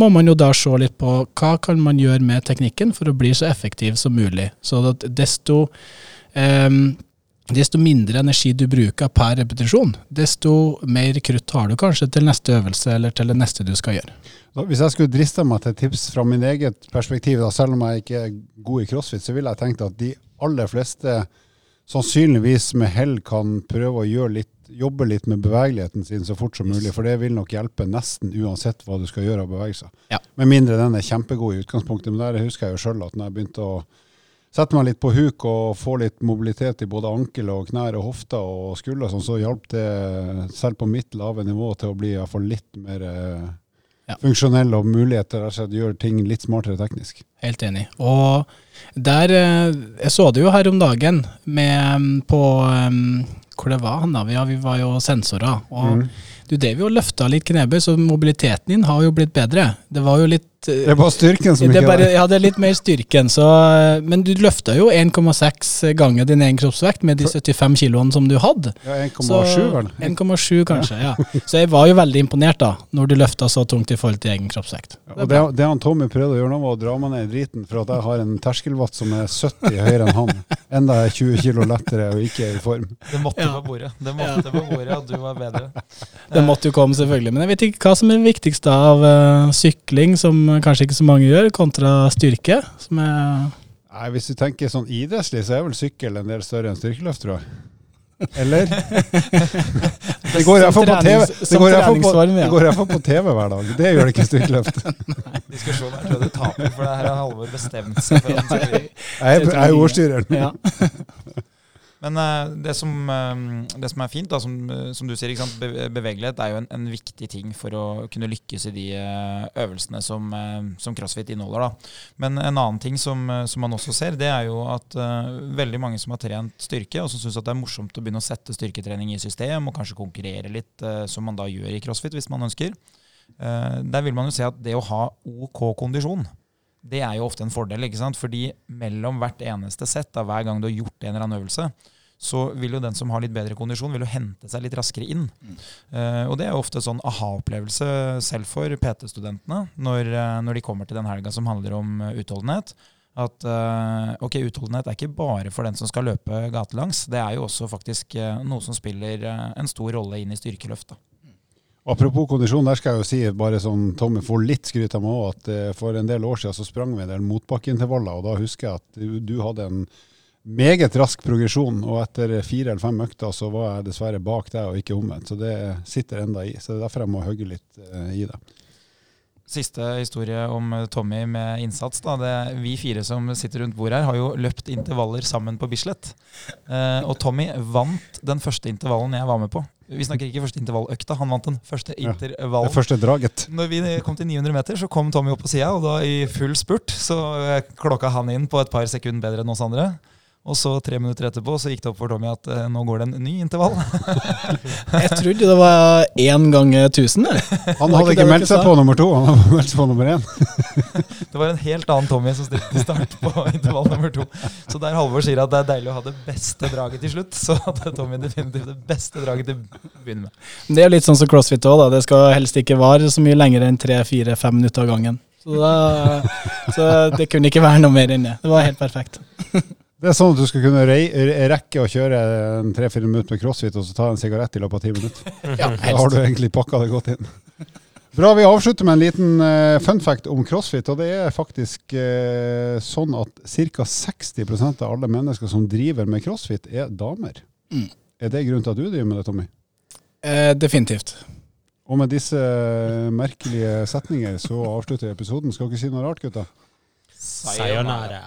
må man jo da se litt på hva kan man gjøre med teknikken for å bli så effektiv som mulig. Så desto um, Desto mindre energi du bruker per repetisjon, desto mer krutt har du kanskje til neste øvelse eller til det neste du skal gjøre. Hvis jeg skulle driste meg til tips fra min eget perspektiv, da, selv om jeg ikke er god i crossfit, så ville jeg tenkt at de aller fleste sannsynligvis med hell kan prøve å litt, jobbe litt med bevegeligheten sin så fort som mulig, for det vil nok hjelpe nesten uansett hva du skal gjøre av bevegelser. Ja. Med mindre den er kjempegod i utgangspunktet. Men der husker jeg jo sjøl at når jeg begynte å sette meg litt på huk og få litt mobilitet i både ankel og knær og hofter og skulder, sånn, så hjalp det selv på mitt lave nivå til å bli iallfall litt mer eh, ja. funksjonell og muligheter til å gjøre ting litt smartere teknisk. Helt enig. Og der eh, Jeg så det jo her om dagen med, på Hvor det var han da? Ja, vi var jo sensorer. og mm. Du drev jo og løfta litt knebøy, så mobiliteten din har jo blitt bedre. Det var jo litt det er bare styrken som ikke er der. Ja, det er litt mer styrken. Så, men du løfta jo 1,6 ganger din egen kroppsvekt med de 75 kiloene som du hadde. Ja, 1,7 vel? 1,7 kanskje, ja. Så jeg var jo veldig imponert da, når du løfta så tungt i forhold til egen kroppsvekt. Ja, og det, det, han Tommy prøvde å gjøre nå, var å dra meg ned i driten for at jeg har en terskelvatt som er 70 høyere enn han. Enda jeg er 20 kilo lettere og ikke er i form. Det måtte ja. på bordet. Det måtte på bordet og du var bedre. Det måtte jo komme, selvfølgelig. Men jeg vet ikke hva som er viktigst av uh, sykling, som kanskje ikke så mange gjør, kontra styrke? som er Nei, Hvis du tenker sånn idrettslig, så er vel sykkel en del større enn styrkeløft, tror jeg. Eller? Det går iallfall på TV Det går iallfall på, på, TV hver dag. Det gjør det ikke styrkeløft. Diskusjonen er tror jeg du taper, for det her har Halvor bestemt seg for. Jeg, jeg er ordstyreren. Ja. Men uh, det, som, uh, det, som, er fint, da, som, uh, som du sier, Be bevegelighet er jo en, en, viktig ting for å kunne lykkes i de øvelsene som, som, crossfit inneholder. Da. Men en annen ting som, som, man også ser, det er jo at veldig mange som har trent styrke, og som syns det er morsomt å begynne å sette styrketrening i system, og kanskje konkurrere litt, som man da gjør i crossfit hvis man ønsker, der vil man jo se at det å ha OK kondisjon det er jo ofte en fordel. ikke sant? Fordi mellom hvert eneste sett, av hver gang du har gjort en eller annen øvelse, så vil jo den som har litt bedre kondisjon, vil jo hente seg litt raskere inn. Mm. Uh, og det er jo ofte sånn aha-opplevelse selv for PT-studentene når, uh, når, de kommer til den helga som handler om uh, utholdenhet. At ok, utholdenhet er ikke bare for den som skal løpe gatelangs. Det er jo også faktisk noe som spiller en stor rolle inn i styrkeløft. Apropos kondisjon, der skal jeg jo si bare sånn Tommy får litt skryt av meg òg, at for en del år siden så sprang vi en del motbakkeintervaller, og da husker jeg at du, hadde en meget rask progresjon, og etter fire eller fem økter så var jeg dessverre bak deg og ikke omvendt. Så det sitter enda i. Så det er derfor jeg må hogge litt uh, i det. Siste historie om eh, Tommy med innsats. Da. Det, vi fire som sitter rundt bordet her, har jo løpt intervaller sammen på Bislett. Eh, og Tommy vant den første intervallen jeg var med på. Vi snakker ikke første intervalløkta, han vant den første intervallen. Ja, det første draget. Når vi kom til 900 meter, så kom Tommy opp på sida, og da i full spurt så klokka han inn på et par sekunder bedre enn oss andre. Og så tre minutter etterpå så gikk det opp for Tommy at eh, nå går det en ny intervall. Jeg trodde det var én gang tusen. jeg. Han hadde ikke meldt seg på nummer to, han hadde meldt seg på nummer én. Det var en helt annen Tommy som stilte til start på intervall nummer to. Så der Halvor sier at det er deilig å ha det beste draget til slutt, så hadde Tommy definitivt det beste draget til å begynne med. Det er jo litt sånn som crossfit òg, da. Det skal helst ikke vare så mye lenger enn tre-fire-fem minutter av gangen. Så, da, så det kunne ikke være noe mer enn det. Det var helt perfekt. Det er sånn at du skal kunne re rekke å kjøre en tre-fire minutter med crossfit og så ta en sigarett i løpet av ti minutter. Ja, Da har du egentlig pakka det godt inn. Bra, vi avslutter med en liten uh, fun fact om crossfit. og Det er faktisk uh, sånn at ca. 60% av alle mennesker som driver med crossfit, er damer. Mm. Er det grunnen til at du driver med det, Tommy? Eh, definitivt. Og med disse merkelige setninger så avslutter vi episoden. Skal dere si noe rart, gutta? Sayonara.